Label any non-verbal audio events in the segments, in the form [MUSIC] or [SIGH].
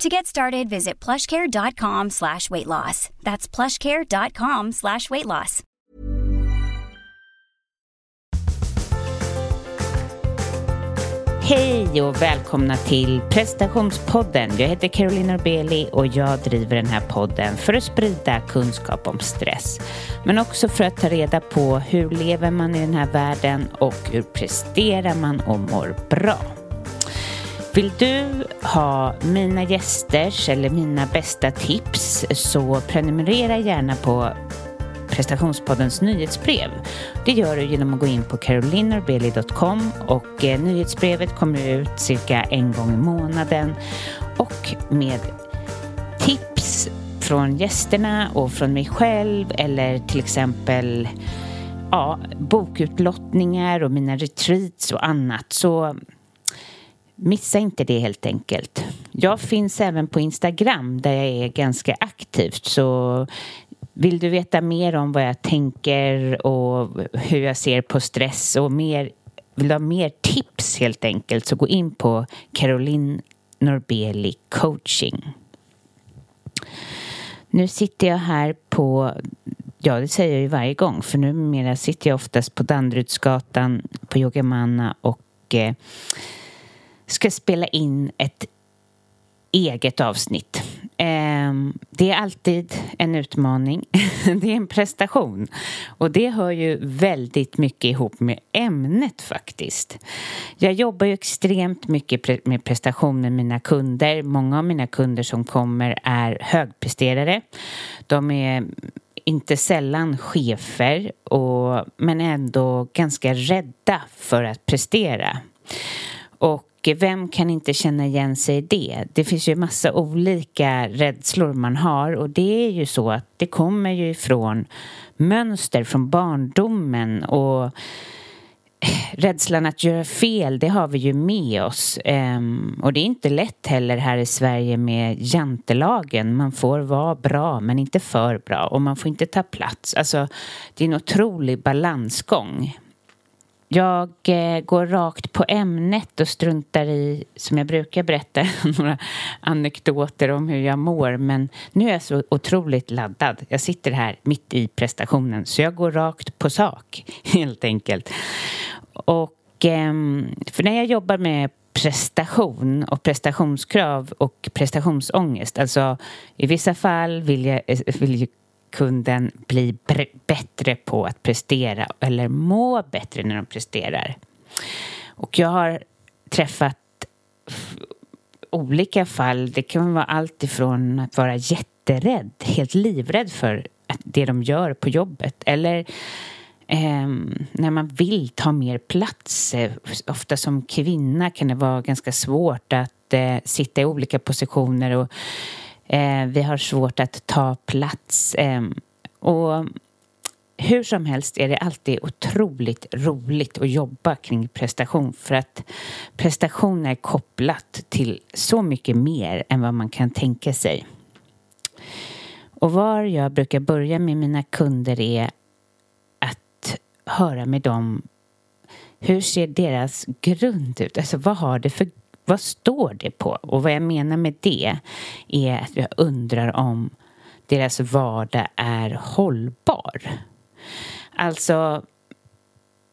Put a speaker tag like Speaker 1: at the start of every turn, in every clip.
Speaker 1: To get started, visit plushcare.com slash weight loss. That's plushcare.com slash weight loss.
Speaker 2: Hej och välkomna till prestationspodden. Jag heter Caroline Norbeli och jag driver den här podden för att sprida kunskap om stress. Men också för att ta reda på hur lever man i den här världen och hur presterar man och mår bra. Vill du ha mina gästers eller mina bästa tips så prenumerera gärna på prestationspoddens nyhetsbrev. Det gör du genom att gå in på carolinorbeli.com och eh, nyhetsbrevet kommer ut cirka en gång i månaden och med tips från gästerna och från mig själv eller till exempel ja, bokutlottningar och mina retreats och annat. Så Missa inte det helt enkelt. Jag finns även på Instagram där jag är ganska aktivt så vill du veta mer om vad jag tänker och hur jag ser på stress och mer, vill du ha mer tips helt enkelt så gå in på Caroline Norbeli coaching. Nu sitter jag här på, ja det säger jag ju varje gång för numera sitter jag oftast på Danderydsgatan på Yogamanna och eh, ska spela in ett eget avsnitt. Ehm, det är alltid en utmaning. [LAUGHS] Det är en prestation. Och det hör ju väldigt mycket ihop med ämnet faktiskt. Jag jobbar ju extremt mycket med prestation med mina kunder. Många av mina kunder som kommer är högpresterare. De är inte sällan chefer och, men ändå ganska rädda för att prestera. Och vem kan inte känna igen sig i det? Det finns ju massa olika rädslor man har och det är ju så att det kommer ju ifrån mönster från barndomen och eh, rädslan att göra fel, det har vi ju med oss. Um, och det är inte lätt heller här i Sverige med jantelagen. Man får vara bra, men inte för bra. Och man får inte ta plats. Alltså, det är en otrolig balansgång. Jag eh, går rakt på ämnet och struntar i, som jag brukar berätta, [LAUGHS] några anekdoter om hur jag mår. Men nu är jag så otroligt laddad. Jag sitter här mitt i prestationen, så jag går rakt på sak, [LAUGHS] helt enkelt. Och eh, för när jag jobbar med prestation och prestationskrav och prestationsångest, alltså i vissa fall vill jag, eh, vill kunden bli bättre på att prestera eller må bättre när de presterar. Och jag har träffat olika fall. Det kan vara allt ifrån att vara jätterädd, helt livrädd för det de gör på jobbet. Eller eh, när man vill ta mer plats. Eh, ofta som kvinna kan det vara ganska svårt att eh, sitta i olika positioner och eh, vi har svårt att ta plats. Eh, och hur som helst är det alltid otroligt roligt att jobba kring prestation för att prestation är kopplat till så mycket mer än vad man kan tänka sig. Och var jag brukar börja med mina kunder är att höra med dem hur ser deras grund ut? Alltså vad har det för vad står det på? Och vad jag menar med det är att jag undrar om deras vardag är hållbar. Alltså,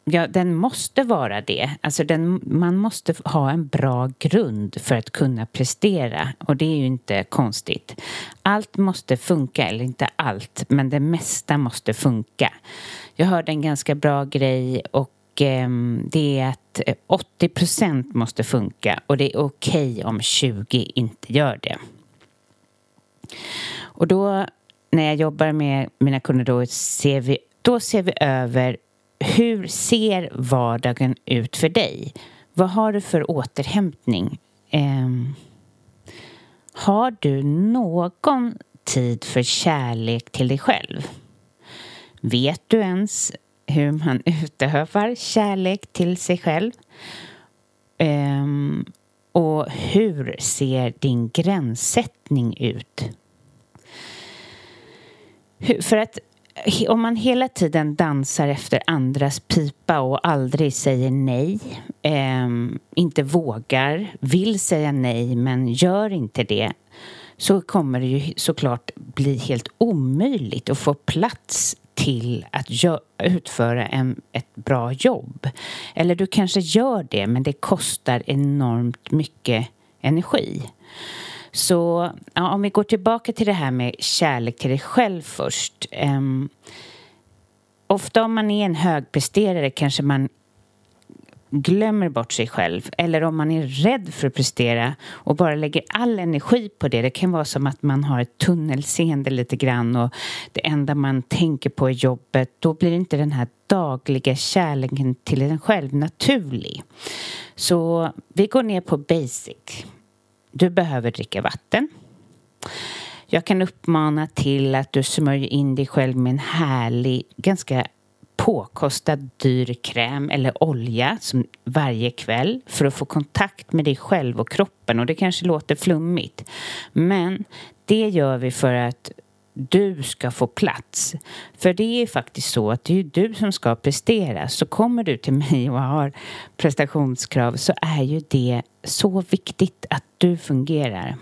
Speaker 2: ja, den måste vara det. Alltså den, man måste ha en bra grund för att kunna prestera och det är ju inte konstigt. Allt måste funka, eller inte allt, men det mesta måste funka. Jag hörde en ganska bra grej och Ehm, det är att eh, 80 procent måste funka och det är okej okay om 20 inte gör det. Och då när jag jobbar med mina kunder då ser vi, då ser vi över hur ser vardagen ut för dig? Vad har du för återhämtning? Eh, har du någon tid för kärlek till dig själv? Vet du ens hur man [LAUGHS] utövar kärlek till sig själv? Um, och hur ser din gränssättning ut? För att om man hela tiden dansar efter andras pipa och aldrig säger nej, eh, inte vågar, vill säga nej men gör inte det så kommer det ju såklart bli helt omöjligt att få plats till att utföra en, ett bra jobb. Eller du kanske gör det men det kostar enormt mycket energi. Så ja, om vi går tillbaka till det här med kärlek till dig själv först. Um, ofta om man är en högpresterare kanske man glömmer bort sig själv eller om man är rädd för att prestera och bara lägger all energi på det. Det kan vara som att man har ett tunnelseende lite grann och det enda man tänker på är jobbet. Då blir inte den här dagliga kärleken till en själv naturlig. Så vi går ner på basic. Du behöver dricka vatten. Jag kan uppmana till att du smörjer in dig själv med en härlig, ganska påkostad dyr kräm eller olja som varje kväll för att få kontakt med dig själv och kroppen och det kanske låter flummigt men det gör vi för att du ska få plats. För det är faktiskt så att det är du som ska prestera. Så kommer du till mig och har prestationskrav så är ju det så viktigt att du fungerar.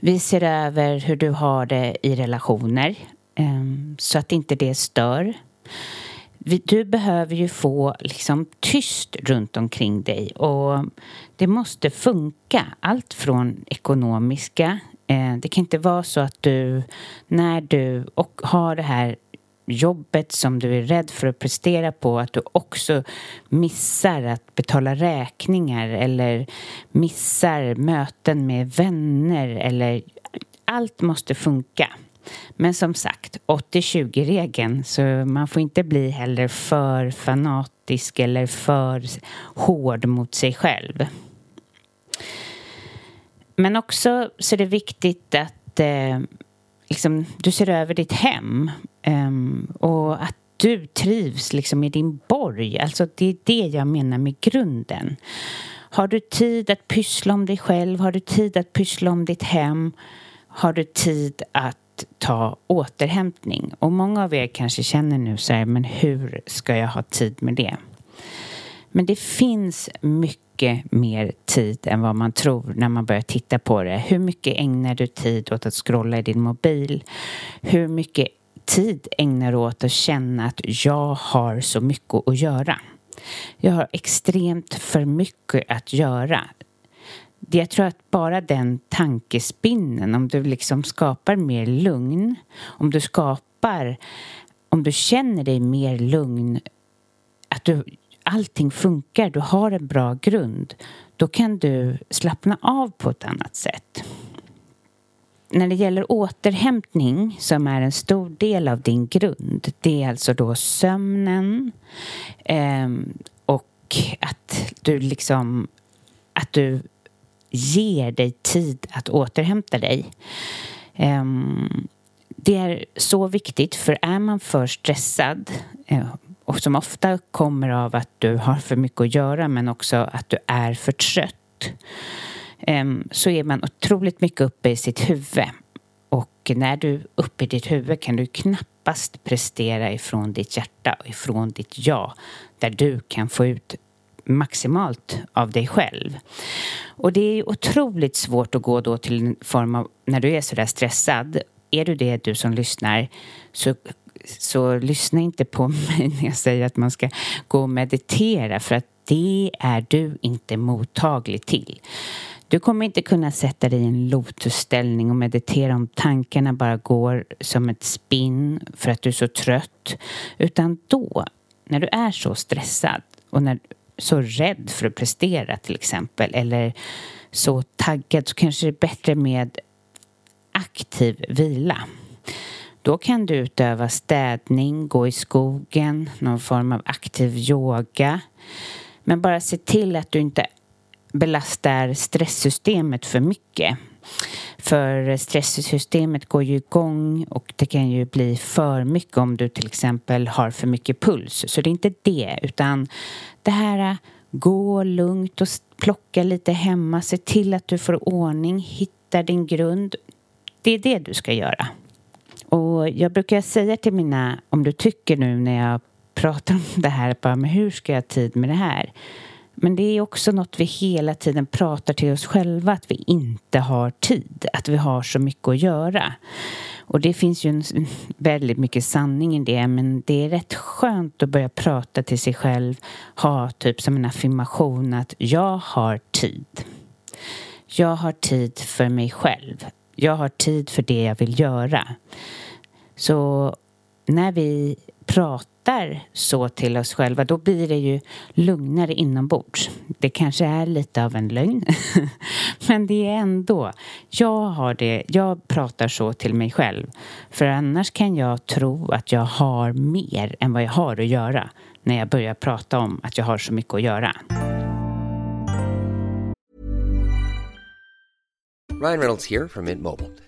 Speaker 2: Vi ser över hur du har det i relationer Ehm, så att inte det stör. Du behöver ju få liksom tyst runt omkring dig och det måste funka. Allt från ekonomiska eh, det kan inte vara så att du, när du och har det här jobbet som du är rädd för att prestera på att du också missar att betala räkningar eller missar möten med vänner eller allt måste funka. Men som sagt, 80-20-regeln, så man får inte bli heller för fanatisk eller för hård mot sig själv. Men också så är det viktigt att eh, liksom, du ser över ditt hem eh, och att du trivs liksom i din borg. Alltså det är det jag menar med grunden. Har du tid att pyssla om dig själv? Har du tid att pyssla om ditt hem? Har du tid att ta återhämtning? Och många av er kanske känner nu så här, men hur ska jag ha tid med det? Men det finns mycket mer tid än vad man tror när man börjar titta på det. Hur mycket ägnar du tid åt att scrolla i din mobil? Hur mycket tid ägnar du åt att känna att jag har så mycket att göra? Jag har extremt för mycket att göra. Jag tror att bara den tankespinnen, om du liksom skapar mer lugn, om du skapar, om du känner dig mer lugn, att du allting funkar, du har en bra grund, då kan du slappna av på ett annat sätt. när det gäller återhämtning som är en stor del av din grund, det är alltså då sömnen eh, och att du liksom att du ger dig tid att återhämta dig. Ehm, det är så viktigt, för är man för stressad eh, och som ofta kommer av att du har för mycket att göra men också att du är för trött ehm, så är man otroligt mycket uppe i sitt huvud. Och när du är uppe i ditt huvud kan du knappast prestera ifrån ditt hjärta och ifrån ditt ja där du kan få ut maximalt av dig själv. Och det är otroligt svårt att gå då till en form av, när du är sådär stressad, är du det du som lyssnar så så lyssna inte på [LAUGHS] mig när jag säger att man ska gå och meditera för att det är du inte mottaglig till. Du kommer inte kunna sätta dig i en lotusställning och meditera om tankarna bara går som ett spinn för att du är så trött. Utan då, när du är så stressad och när, så rädd för att prestera till exempel eller så taggad så kanske det är bättre med aktiv vila. Då kan du utöva städning, gå i skogen, någon form av aktiv yoga. Men bara se till att du inte belastar stresssystemet för mycket. För stresssystemet går ju igång och det kan ju bli för mycket om du till exempel har för mycket puls. Så det är inte det, utan det här äh, gå lugnt och plocka lite hemma, se till att du får ordning, hitta din grund. Det är det du ska göra. Och jag brukar säga till mina, om du tycker nu när jag pratar om det här, bara, men hur ska jag ha tid med det här? Men det är också något vi hela tiden pratar till oss själva, att vi inte har tid, att vi har så mycket att göra. Och det finns ju en, [LAUGHS] väldigt mycket sanning i det, men det är rätt skönt att börja prata till sig själv, ha typ som en affirmation att jag har tid. Jag har tid för mig själv. Jag har tid för det jag vill göra. Så när vi pratar så till oss själva då blir det ju lugnare inombords. Det kanske är lite av en lögn [LAUGHS] men det är ändå jag har det, jag pratar så till mig själv för annars kan jag tro att jag har mer än vad jag har att göra när jag börjar prata om att jag har så mycket att göra.
Speaker 3: Ryan Reynolds här från Mint Mobile.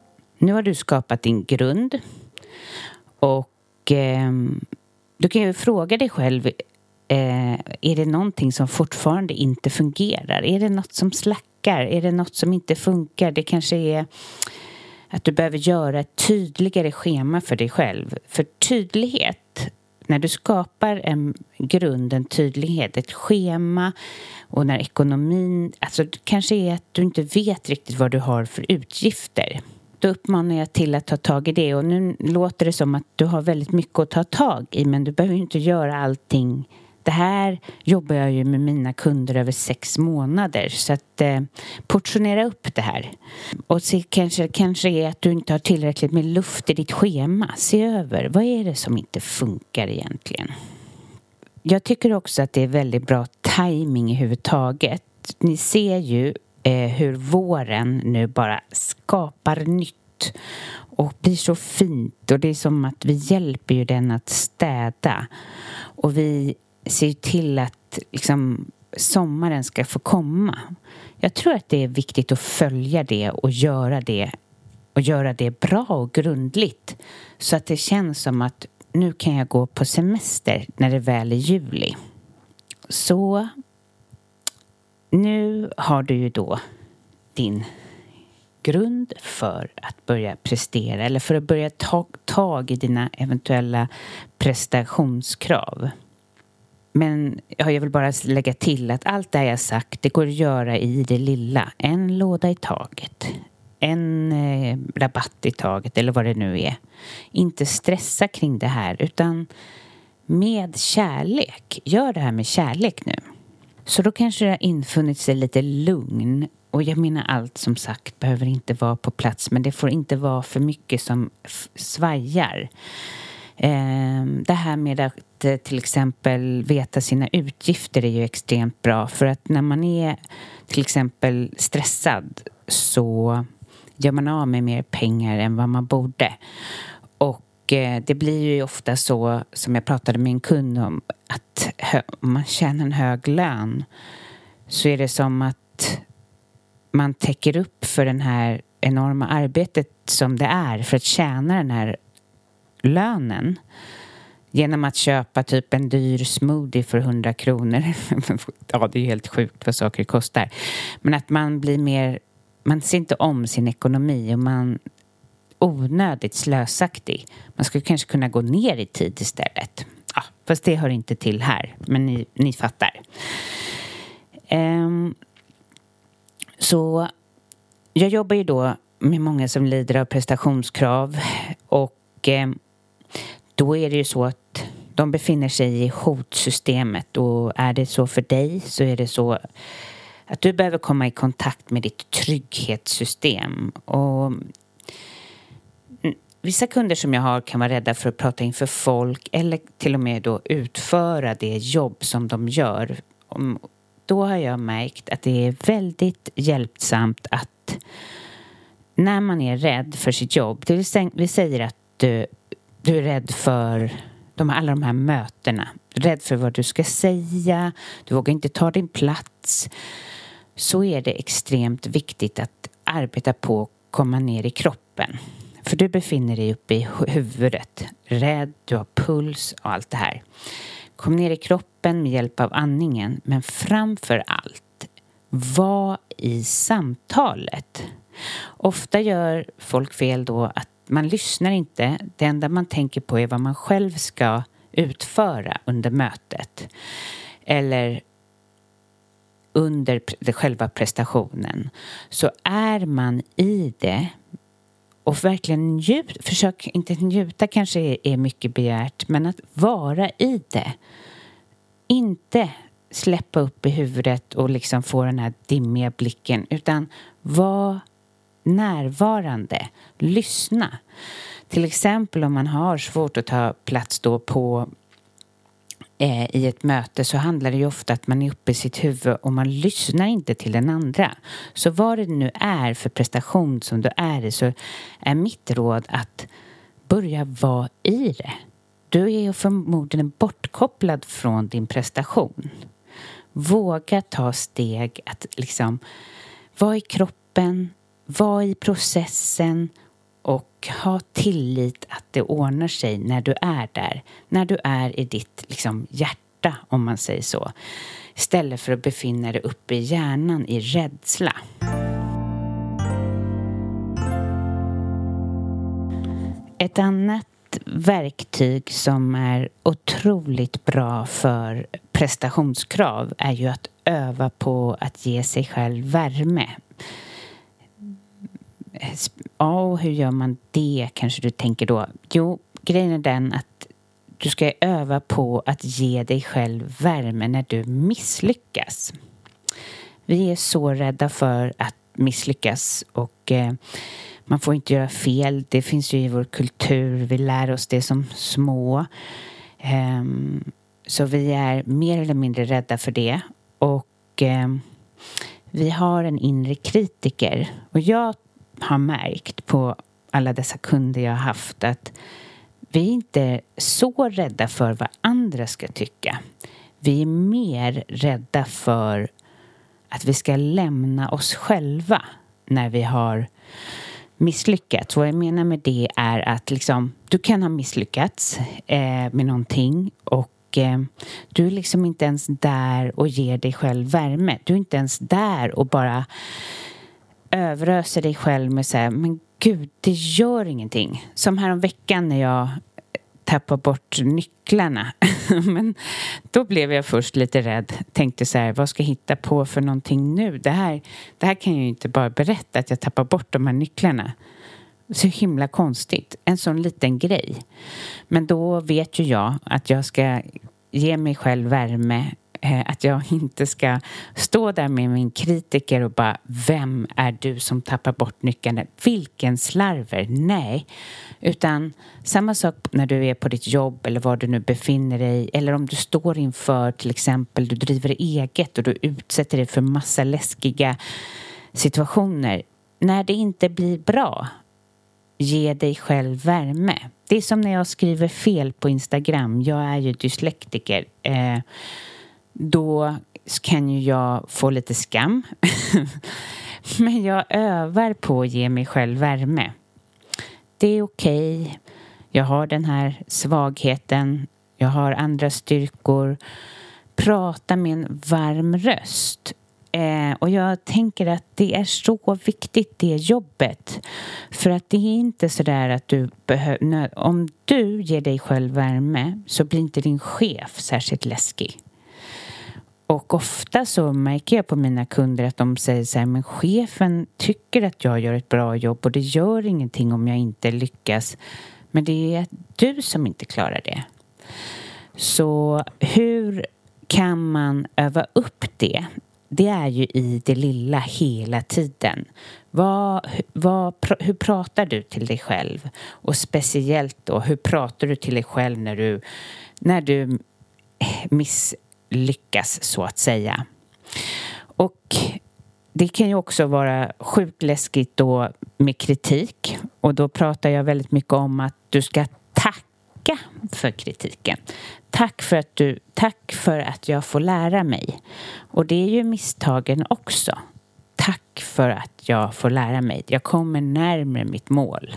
Speaker 2: nu har du skapat din grund och eh, du kan ju fråga dig själv eh, är det någonting som fortfarande inte fungerar? Är det något som slackar? Är det något som inte funkar? Det kanske är att du behöver göra ett tydligare schema för dig själv. För tydlighet, när du skapar en grund, en tydlighet, ett schema och när ekonomin, alltså det kanske är att du inte vet riktigt vad du har för utgifter. Då uppmanar jag till att ta tag i det och nu låter det som att du har väldigt mycket att ta tag i men du behöver inte göra allting det här jobbar jag ju med mina kunder över sex månader så att eh, portionera upp det här. Och se, kanske, kanske är att du inte har tillräckligt med luft i ditt schema. Se över, vad är det som inte funkar egentligen? Jag tycker också att det är väldigt bra timing i huvud taget. Ni ser ju eh, hur våren nu bara skapar nytt och blir så fint och det är som att vi hjälper ju den att städa och vi ser till att liksom, sommaren ska få komma. Jag tror att det är viktigt att följa det och göra det och göra det bra och grundligt så att det känns som att nu kan jag gå på semester när det väl är juli. Så nu har du ju då din grund för att börja prestera eller för att börja ta tag i dina eventuella prestationskrav. Men jag vill bara lägga till att allt det jag sagt, det går att göra i det lilla. En låda i taget. En eh, rabatt i taget eller vad det nu är. Inte stressa kring det här utan med kärlek. Gör det här med kärlek nu. Så då kanske det har infunnit sig lite lugn och jag menar allt som sagt behöver inte vara på plats men det får inte vara för mycket som svajar. Eh, det här med att eh, till exempel veta sina utgifter är ju extremt bra för att när man är till exempel stressad så gör man av med mer pengar än vad man borde. Och Eh, det blir ju ofta så, som jag pratade med en kund om, att om man tjänar en hög lön så är det som att man täcker upp för det här enorma arbetet som det är för att tjäna den här lönen genom att köpa typ en dyr smoothie för 100 kronor. [LAUGHS] ja, det är ju helt sjukt vad saker kostar. Men att man blir mer, man ser inte om sin ekonomi och man onödigt slösaktig. Man skulle kanske kunna gå ner i tid istället. Ja, fast det hör inte till här, men ni, ni fattar. Um, så jag jobbar ju då med många som lider av prestationskrav och um, då är det ju så att de befinner sig i hotsystemet och är det så för dig så är det så att du behöver komma i kontakt med ditt trygghetssystem. Och vissa kunder som jag har kan vara rädda för att prata inför folk eller till och med då utföra det jobb som de gör. Då har jag märkt att det är väldigt hjälpsamt att när man är rädd för sitt jobb, det vill säga att du du är rädd för de, alla de här mötena. Rädd för vad du ska säga, du vågar inte ta din plats. Så är det extremt viktigt att arbeta på att komma ner i kroppen. För du befinner dig uppe i huvudet, rädd, du har puls och allt det här. Kom ner i kroppen med hjälp av andningen, men framför allt, var i samtalet. Ofta gör folk fel då att man lyssnar inte. Det enda man tänker på är vad man själv ska utföra under mötet. Eller under själva prestationen. Så är man i det och verkligen njut, försök inte njuta kanske är, är mycket begärt, men att vara i det. Inte släppa upp i huvudet och liksom få den här dimmiga blicken, utan var närvarande, lyssna. Till exempel om man har svårt att ta plats då på eh, i ett möte så handlar det ju ofta att man är uppe i sitt huvud och man lyssnar inte till den andra. Så vad det nu är för prestation som du är i så är mitt råd att börja vara i det. Du är förmodligen bortkopplad från din prestation. Våga ta steg att liksom vara i kroppen, vara i processen och ha tillit att det ordnar sig när du är där. När du är i ditt liksom, hjärta, om man säger så. Istället för att befinna dig uppe i hjärnan i rädsla. Ett annat verktyg som är otroligt bra för prestationskrav är ju att öva på att ge sig själv värme Eh, ja, hur gör man det kanske du tänker då? Jo, grejen är den att du ska öva på att ge dig själv värme när du misslyckas. Vi är så rädda för att misslyckas och eh, man får inte göra fel. Det finns ju i vår kultur. Vi lär oss det som små. Eh, så vi är mer eller mindre rädda för det. Och eh, vi har en inre kritiker. Och jag har märkt på alla dessa kunder jag har haft att vi är inte så rädda för vad andra ska tycka. Vi är mer rädda för att vi ska lämna oss själva när vi har misslyckats. Vad jag menar med det är att liksom, du kan ha misslyckats eh, med någonting och eh, du är liksom inte ens där och ger dig själv värme. Du är inte ens där och bara överöser dig själv med så här, men gud, det gör ingenting. Som häromveckan när jag eh, tappa bort nycklarna. [LAUGHS] Men då blev jag först lite rädd. Tänkte så här, vad ska jag hitta på för någonting nu? Det här, det här kan jag ju inte bara berätta att jag tappar bort de här nycklarna. Så himla konstigt. En sån liten grej. Men då vet ju jag att jag ska ge mig själv värme Eh, att jag inte ska stå där med min kritiker och bara Vem är du som tappar bort nyckeln? Vilken slarver? Nej. Utan samma sak när du är på ditt jobb eller var du nu befinner dig eller om du står inför till exempel du driver eget och du utsätter dig för massa läskiga situationer. När det inte blir bra, ge dig själv värme. Det är som när jag skriver fel på Instagram. Jag är ju dyslektiker. Eh, då kan ju jag få lite skam. [LAUGHS] Men jag övar på att ge mig själv värme. Det är okej. Okay. Jag har den här svagheten. Jag har andra styrkor. Prata med en varm röst. Eh, och jag tänker att det är så viktigt, det jobbet. För att det är inte så där att du behöver... Om du ger dig själv värme så blir inte din chef särskilt läskig. Och ofta så märker jag på mina kunder att de säger så här, men chefen tycker att jag gör ett bra jobb och det gör ingenting om jag inte lyckas. Men det är du som inte klarar det. Så hur kan man öva upp det? Det är ju i det lilla hela tiden. Vad, vad, hur pratar du till dig själv? Och speciellt då, hur pratar du till dig själv när du, när du miss lyckas så att säga. Och det kan ju också vara sjukt läskigt då med kritik och då pratar jag väldigt mycket om att du ska tacka för kritiken. Tack för att, du, tack för att jag får lära mig. Och det är ju misstagen också. Tack för att jag får lära mig. Jag kommer närmare mitt mål.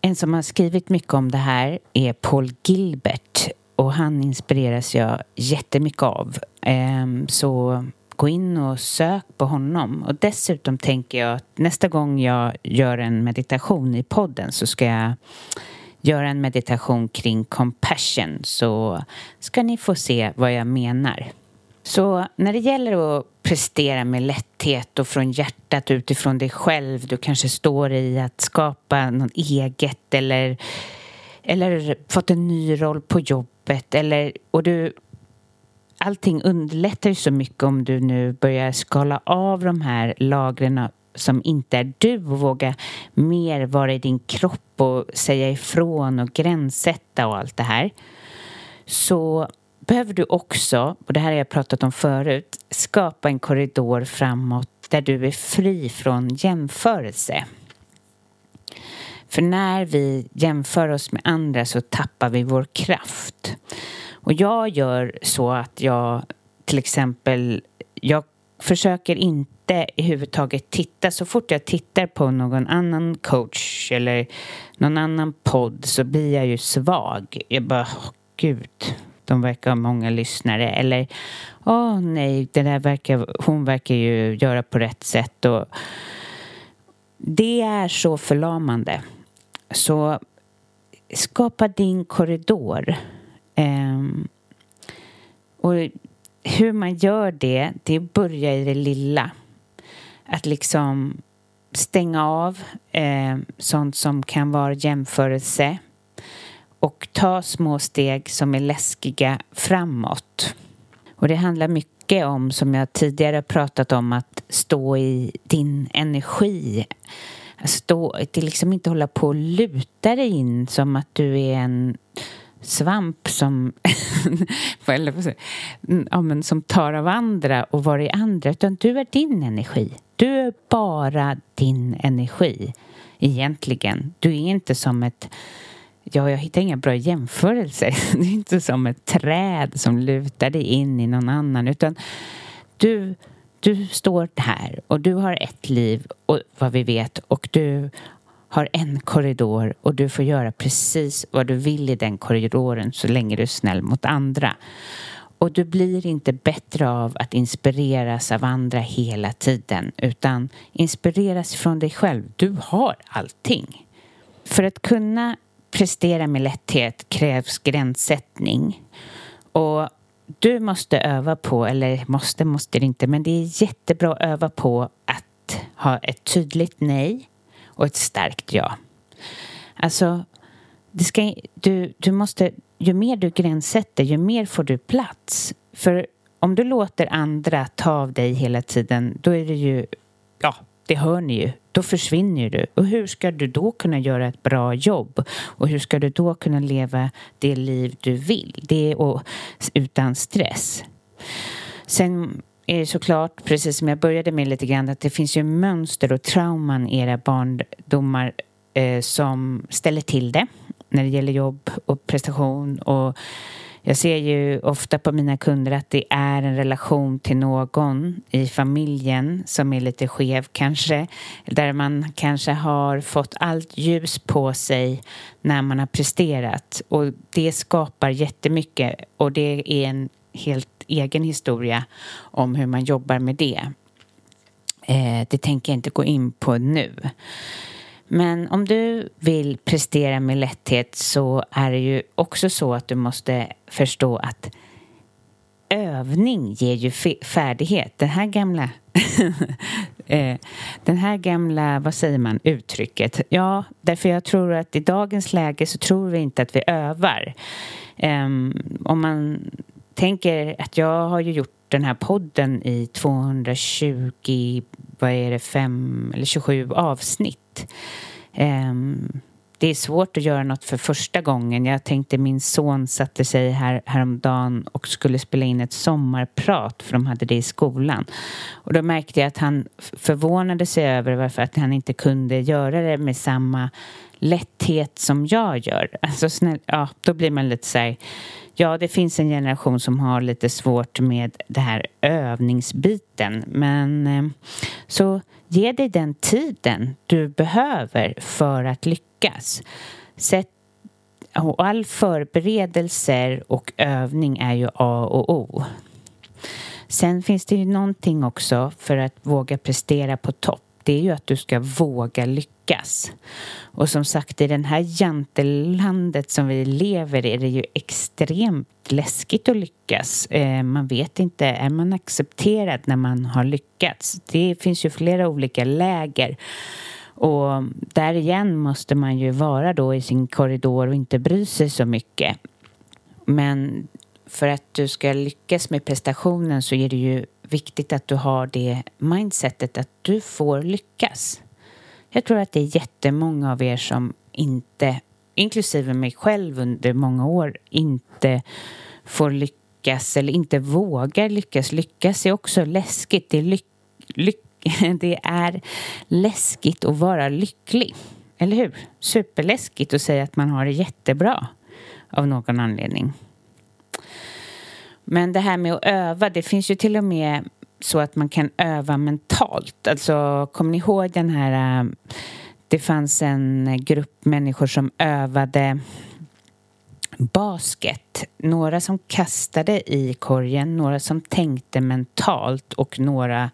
Speaker 2: En som har skrivit mycket om det här är Paul Gilbert och han inspireras jag jättemycket av. Ehm, så gå in och sök på honom. Och dessutom tänker jag att nästa gång jag gör en meditation i podden så ska jag göra en meditation kring compassion så ska ni få se vad jag menar. Så när det gäller att prestera med lätthet och från hjärtat utifrån dig själv, du kanske står i att skapa något eget eller, eller fått en ny roll på jobbet eller, och du allting underlättar ju så mycket om du nu börjar skala av de här lagren som inte är du och våga mer vara i din kropp och säga ifrån och gränssätta och allt det här så behöver du också, och det här har jag pratat om förut, skapa en korridor framåt där du är fri från jämförelse. För när vi jämför oss med andra så tappar vi vår kraft. Och jag gör så att jag till exempel, jag försöker inte i titta, så fort jag tittar på någon annan coach eller någon annan podd så blir jag ju svag. Jag bara, oh, gud, de verkar ha många lyssnare. Eller, åh oh, nej, det där verkar, hon verkar ju göra på rätt sätt. Och det är så förlamande. Så skapa din korridor. Um, och hur man gör det, det är att börja i det lilla. Att liksom stänga av eh, sånt som kan vara jämförelse och ta små steg som är läskiga framåt. Och det handlar mycket om, som jag tidigare pratat om, att stå i din energi. Stå, att liksom inte hålla på och luta dig in som att du är en svamp som, [LAUGHS] eller, mm, ja, men som tar av andra och var i andra, utan du är din energi. Du är bara din energi, egentligen. Du är inte som ett Ja, jag hittar inga bra jämförelser. [LAUGHS] Det är inte som ett träd som lutar dig in i någon annan utan du, du står här och du har ett liv och vad vi vet och du har en korridor och du får göra precis vad du vill i den korridoren så länge du är snäll mot andra. Och du blir inte bättre av att inspireras av andra hela tiden utan inspireras från dig själv. Du har allting. För att kunna prestera med lätthet krävs gränssättning. Och du måste öva på, eller måste, måste det inte, men det är jättebra att öva på att ha ett tydligt nej och ett starkt ja. Alltså, det ska, du, du måste, ju mer du gränssätter, ju mer får du plats. För om du låter andra ta av dig hela tiden, då är det ju, det hör ni ju, då försvinner du. Och hur ska du då kunna göra ett bra jobb? Och hur ska du då kunna leva det liv du vill? Det och, utan stress. Sen är det såklart, precis som jag började med lite grann, att det finns ju mönster och trauman i era barndomar eh, som ställer till det när det gäller jobb och prestation och jag ser ju ofta på mina kunder att det är en relation till någon i familjen som är lite skev kanske. Där man kanske har fått allt ljus på sig när man har presterat. Och det skapar jättemycket och det är en helt egen historia om hur man jobbar med det. Eh, det tänker jag inte gå in på nu. Men om du vill prestera med lätthet så är det ju också så att du måste förstå att övning ger ju färdighet. Den här gamla [LAUGHS] eh, den här gamla, vad säger man, uttrycket. Ja, därför jag tror att i dagens läge så tror vi inte att vi övar. Ehm, om man tänker att jag har ju gjort den här podden i 220, vad är det, 5 eller 27 avsnitt. Um, det är svårt att göra något för första gången. Jag tänkte min son satte sig här häromdagen och skulle spela in ett sommarprat för de hade det i skolan. Och då märkte jag att han förvånade sig över varför att han inte kunde göra det med samma lätthet som jag gör. Alltså snäll, ja, då blir man lite så här Ja, det finns en generation som har lite svårt med det här övningsbiten. Men ehm, så ge dig den tiden du behöver för att lyckas. Sätt, och all förberedelser och övning är ju A och O. Sen finns det ju någonting också för att våga prestera på topp det är ju att du ska våga lyckas. Och som sagt, i det här jantelandet som vi lever i är det ju extremt läskigt att lyckas. Eh, man vet inte, är man accepterad när man har lyckats? Det finns ju flera olika läger. Och där igen måste man ju vara då i sin korridor och inte bry sig så mycket. Men för att du ska lyckas med prestationen så är det ju viktigt att du har det mindsetet att du får lyckas. Jag tror att det är jättemånga av er som inte, inklusive mig själv under många år, inte får lyckas eller inte vågar lyckas. Lyckas är också läskigt. Det är, lyck, lyck, [LAUGHS] det är läskigt att vara lycklig. Eller hur? Superläskigt att säga att man har det jättebra av någon anledning. Men det här med att öva, det finns ju till och med så att man kan öva mentalt. Alltså, kommer ni ihåg den här... Äh, det fanns en grupp människor som övade basket. Några som kastade i korgen, några som tänkte mentalt och några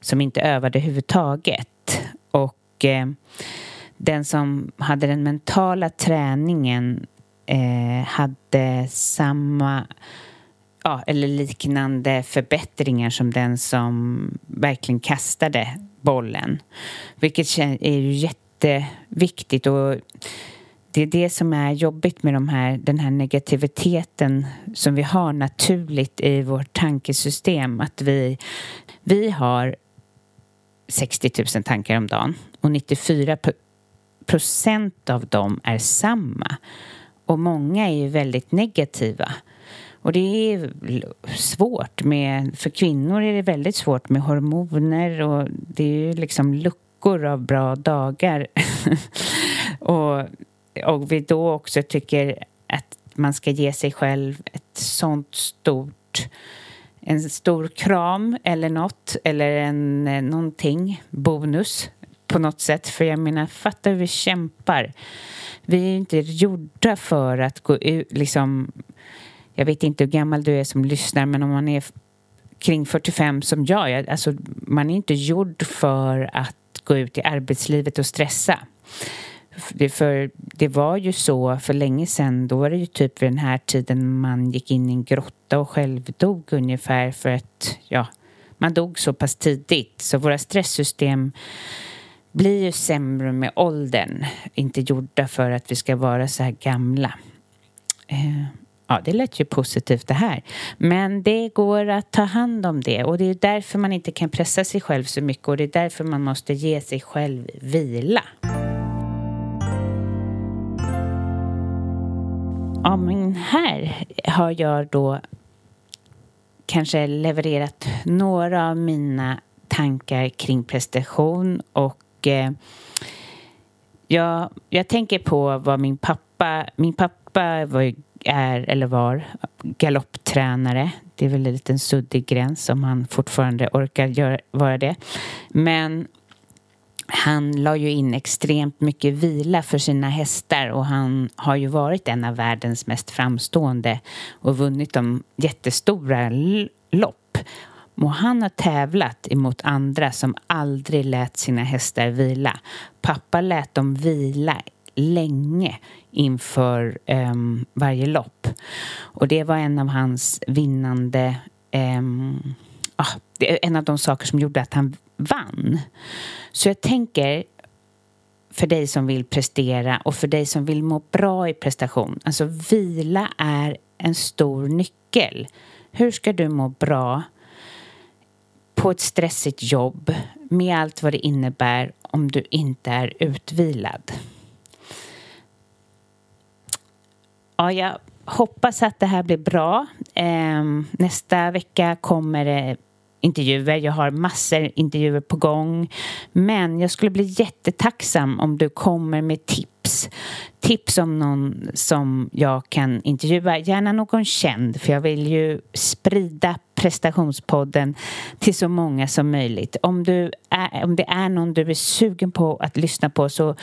Speaker 2: som inte övade överhuvudtaget. Och eh, den som hade den mentala träningen eh, hade samma ja, eller liknande förbättringar som den som verkligen kastade bollen. Vilket är ju jätteviktigt och det är det som är jobbigt med de här, den här negativiteten som vi har naturligt i vårt tankesystem. Att vi, vi har 60 000 tankar om dagen och 94 procent av dem är samma. Och många är ju väldigt negativa. Och det är svårt med, för kvinnor är det väldigt svårt med hormoner och det är ju liksom luckor av bra dagar. [LAUGHS] och, och vi då också tycker att man ska ge sig själv ett sånt stort en stor kram eller något eller en eh, någonting, bonus på något sätt. För jag menar, fatta hur vi kämpar. Vi är inte gjorda för att gå ut, liksom jag vet inte hur gammal du är som lyssnar men om man är kring 45 som jag, alltså man är inte gjord för att gå ut i arbetslivet och stressa. Det, för det var ju så för länge sedan, då var det ju typ vid den här tiden man gick in i en grotta och självdog ungefär för att, ja, man dog så pass tidigt så våra stresssystem blir ju sämre med åldern, inte gjorda för att vi ska vara så här gamla. Eh, Ja, det lät ju positivt det här. Men det går att ta hand om det och det är därför man inte kan pressa sig själv så mycket och det är därför man måste ge sig själv vila. Ja, men här har jag då kanske levererat några av mina tankar kring prestation och eh, jag, jag tänker på vad min pappa, min pappa var ju är eller var galopptränare. Det är väl en liten suddig gräns om han fortfarande orkar göra, vara det. Men han la ju in extremt mycket vila för sina hästar och han har ju varit en av världens mest framstående och vunnit de jättestora lopp. Och han har tävlat emot andra som aldrig lät sina hästar vila. Pappa lät dem vila länge inför um, varje lopp. Och det var en av hans vinnande... Um, ah, det är en av de saker som gjorde att han vann. Så jag tänker för dig som vill prestera och för dig som vill må bra i prestation. Alltså vila är en stor nyckel. Hur ska du må bra på ett stressigt jobb med allt vad det innebär om du inte är utvilad? Ja, jag hoppas att det här blir bra. Eh, nästa vecka kommer det intervjuer. Jag har massor intervjuer på gång. Men jag skulle bli jättetacksam om du kommer med tips. Tips om någon som jag kan intervjua. Gärna någon känd, för jag vill ju sprida prestationspodden till så många som möjligt. Om, du är, om det är någon du är sugen på att lyssna på så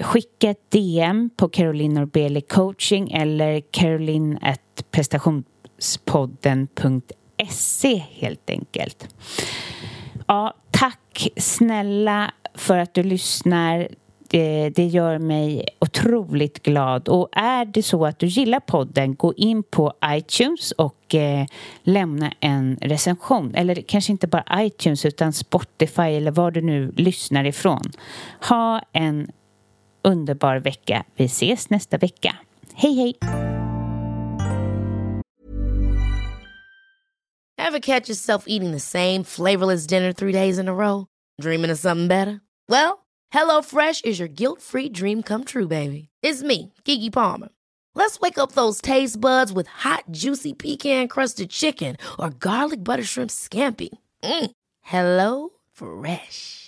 Speaker 2: skicka ett DM på Caroline Norbeli coaching eller caroline.prestationspodden.se helt enkelt. Ja, tack snälla för att du lyssnar. Det, det, gör mig otroligt glad. Och är det så att du gillar podden, gå in på iTunes och eh, lämna en recension. Eller kanske inte bara iTunes utan Spotify eller var du nu lyssnar ifrån. Ha en underbar vecka. Vi ses nästa vecka. Hej, hej!
Speaker 4: Have catch yourself eating the same flavorless dinner three days in a row? Dreaming of something better? Well, hello fresh is your guilt-free dream come true, baby. It's me, Gigi Palmer. Let's wake up those taste buds with hot, juicy pecan-crusted chicken or garlic butter shrimp scampi. Mm. Hello Fresh.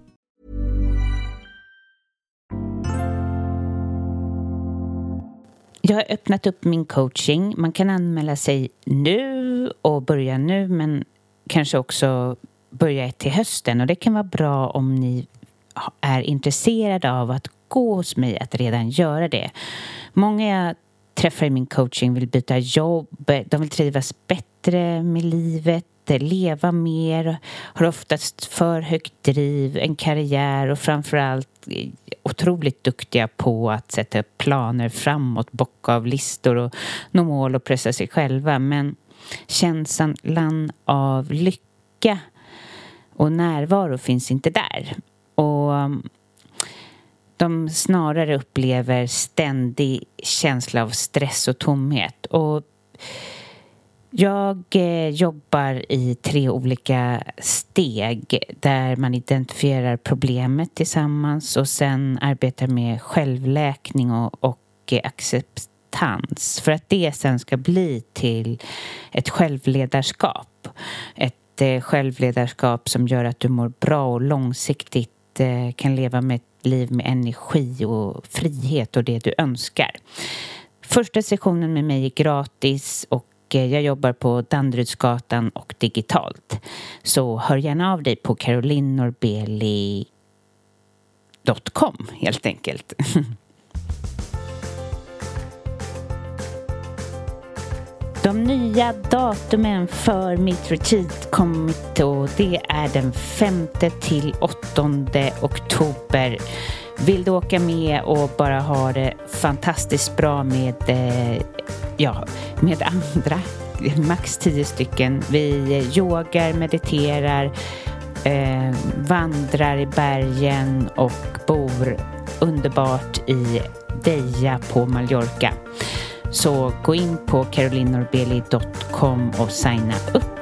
Speaker 2: Jag har öppnat upp min coaching. Man kan anmäla sig nu och börja nu men kanske också börja till hösten och det kan vara bra om ni är intresserade av att gå hos mig att redan göra det. Många jag träffar i min coaching vill byta jobb, de vill trivas bättre med livet, leva mer, har oftast för högt driv, en karriär och framförallt otroligt duktiga på att sätta upp planer framåt, bocka av listor och nå mål och pressa sig själva. Men känslan av lycka och närvaro finns inte där. Och mm, de snarare upplever ständig känsla av stress och tomhet. Och jag eh, jobbar i tre olika steg där man identifierar problemet tillsammans och sen arbetar med självläkning och, och acceptans för att det sen ska bli till ett självledarskap. Ett eh, självledarskap som gör att du mår bra och långsiktigt eh, kan leva med ett liv med energi och frihet och det du önskar. Första sessionen med mig är gratis och jag jobbar på Danderydsgatan och digitalt. Så hör gärna av dig på carolinnorbeli.com helt enkelt. [LAUGHS] De nya datumen för mitt retreat kommit och det är den 5 till 8 oktober. Vill du åka med och bara ha det fantastiskt bra med, eh, ja, med andra, [LAUGHS] max tio stycken. Vi eh, yogar, mediterar, eh, vandrar i bergen och bor underbart i Deja på Mallorca. Så gå in på carolinorbeli.com och signa upp